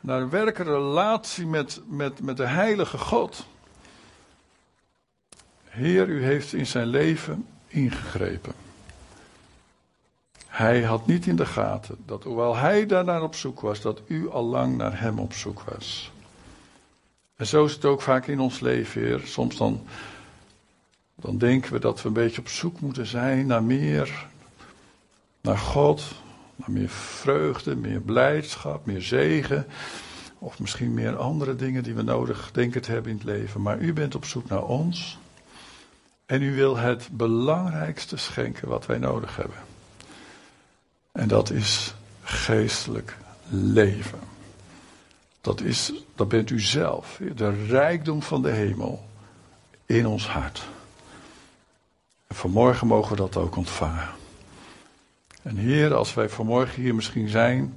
naar een werkelijke relatie met, met, met de heilige God? Heer, u heeft in zijn leven ingegrepen. Hij had niet in de gaten dat hoewel hij daarnaar op zoek was, dat u al lang naar hem op zoek was. En zo is het ook vaak in ons leven, Heer. Soms dan, dan denken we dat we een beetje op zoek moeten zijn naar meer, naar God, naar meer vreugde, meer blijdschap, meer zegen. Of misschien meer andere dingen die we nodig denken te hebben in het leven. Maar u bent op zoek naar ons. En u wil het belangrijkste schenken wat wij nodig hebben. En dat is geestelijk leven. Dat, is, dat bent u zelf, de rijkdom van de hemel in ons hart. En vanmorgen mogen we dat ook ontvangen. En Heer, als wij vanmorgen hier misschien zijn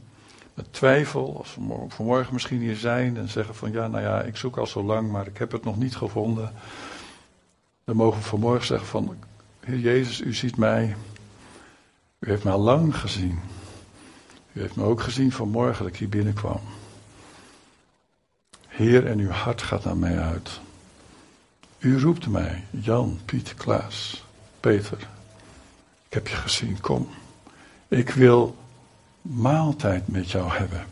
met twijfel, als we vanmorgen misschien hier zijn en zeggen van ja, nou ja, ik zoek al zo lang, maar ik heb het nog niet gevonden. Dan mogen we vanmorgen zeggen van, Heer Jezus, u ziet mij. U heeft mij al lang gezien. U heeft me ook gezien vanmorgen dat ik hier binnenkwam. Heer, en uw hart gaat naar mij uit. U roept mij, Jan, Piet, Klaas, Peter. Ik heb je gezien, kom. Ik wil maaltijd met jou hebben.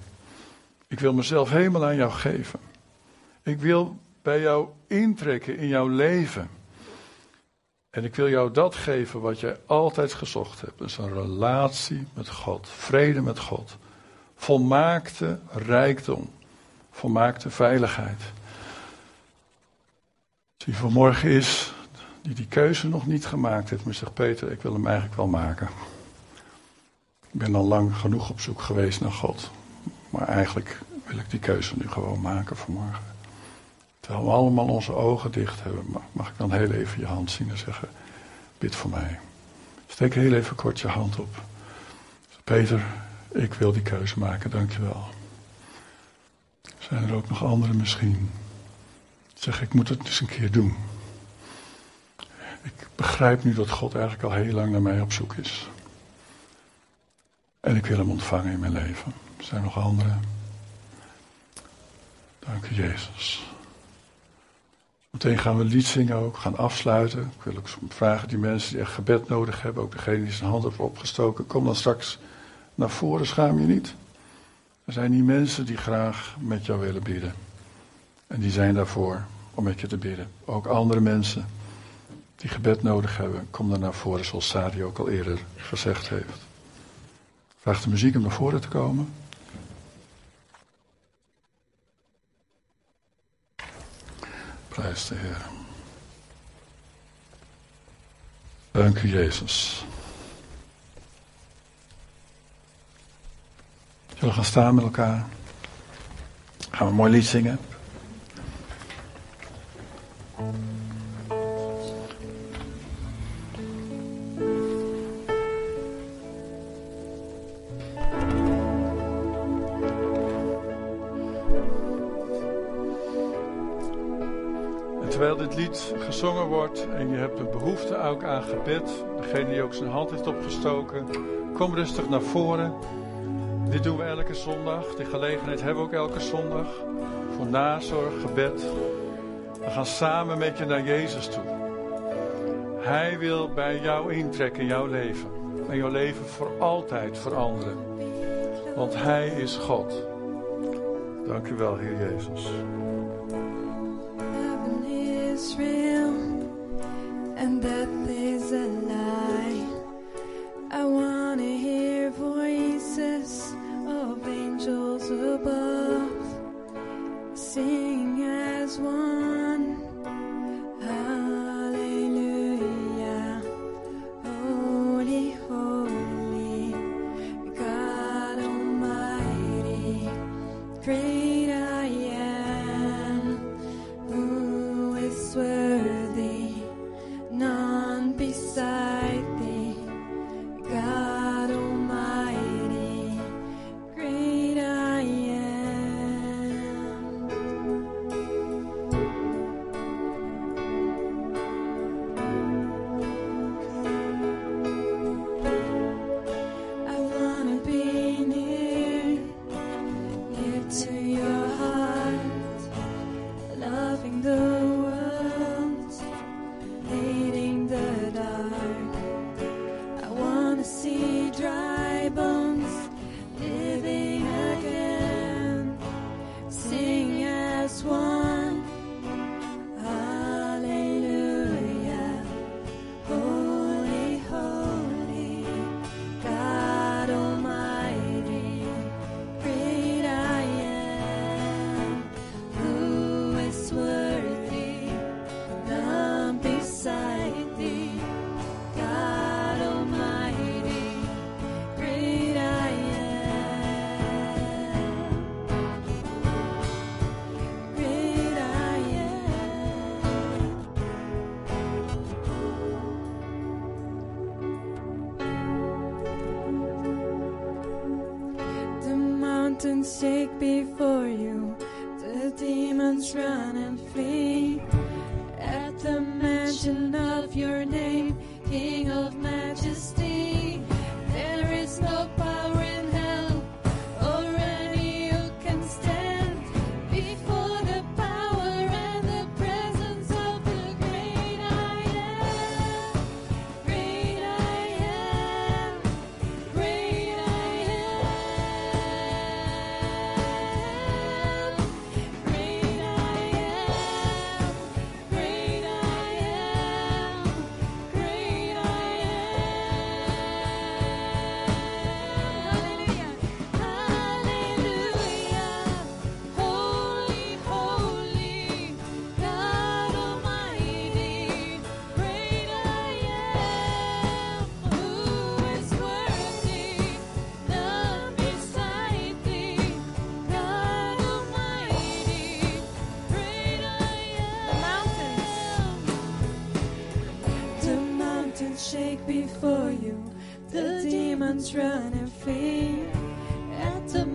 Ik wil mezelf helemaal aan jou geven. Ik wil bij jou intrekken in jouw leven. En ik wil jou dat geven wat jij altijd gezocht hebt. Dus een relatie met God, vrede met God, volmaakte rijkdom, volmaakte veiligheid. Die vanmorgen is, die die keuze nog niet gemaakt heeft, maar zegt Peter, ik wil hem eigenlijk wel maken. Ik ben al lang genoeg op zoek geweest naar God. Maar eigenlijk wil ik die keuze nu gewoon maken vanmorgen. Terwijl we allemaal onze ogen dicht hebben, mag ik dan heel even je hand zien en zeggen: Bid voor mij. Steek heel even kort je hand op. Peter, ik wil die keuze maken, dankjewel. Zijn er ook nog anderen misschien? Zeg, ik moet het eens een keer doen. Ik begrijp nu dat God eigenlijk al heel lang naar mij op zoek is. En ik wil hem ontvangen in mijn leven. Zijn er nog anderen? Dank u, Jezus. Meteen gaan we een lied zingen ook, gaan afsluiten. Ik wil ook vragen die mensen die echt gebed nodig hebben, ook degene die zijn hand heeft opgestoken, kom dan straks naar voren, schaam je niet. Er zijn die mensen die graag met jou willen bidden. En die zijn daarvoor om met je te bidden. Ook andere mensen die gebed nodig hebben, kom dan naar voren, zoals Sadi ook al eerder gezegd heeft. Vraag de muziek om naar voren te komen. Prijs de Heer. Dank u, Jezus. Zullen we gaan staan met elkaar? Gaan we een mooi lied zingen? gezongen wordt en je hebt een behoefte ook aan gebed, degene die ook zijn hand heeft opgestoken, kom rustig naar voren. Dit doen we elke zondag. Die gelegenheid hebben we ook elke zondag. Voor nazorg, gebed. We gaan samen met je naar Jezus toe. Hij wil bij jou intrekken in jouw leven. En jouw leven voor altijd veranderen. Want Hij is God. Dank u wel, Heer Jezus. shake before you. The demons run and flee at the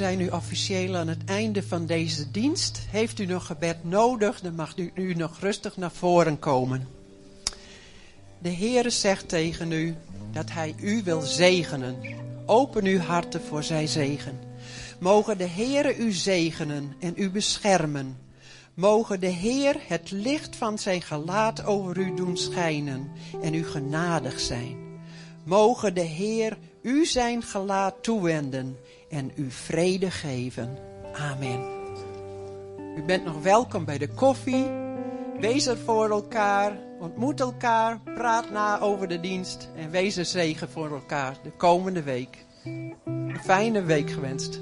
zijn nu officieel aan het einde van deze dienst. Heeft u nog gebed nodig, dan mag u nu nog rustig naar voren komen. De Heere zegt tegen u dat Hij u wil zegenen. Open uw harten voor zijn zegen. Mogen de Heere u zegenen en u beschermen. Mogen de Heer het licht van zijn gelaat over u doen schijnen en u genadig zijn. Mogen de Heer u zijn gelaat toewenden en u vrede geven. Amen. U bent nog welkom bij de koffie. Wees er voor elkaar. Ontmoet elkaar. Praat na over de dienst. En wees een zegen voor elkaar de komende week. Een fijne week gewenst.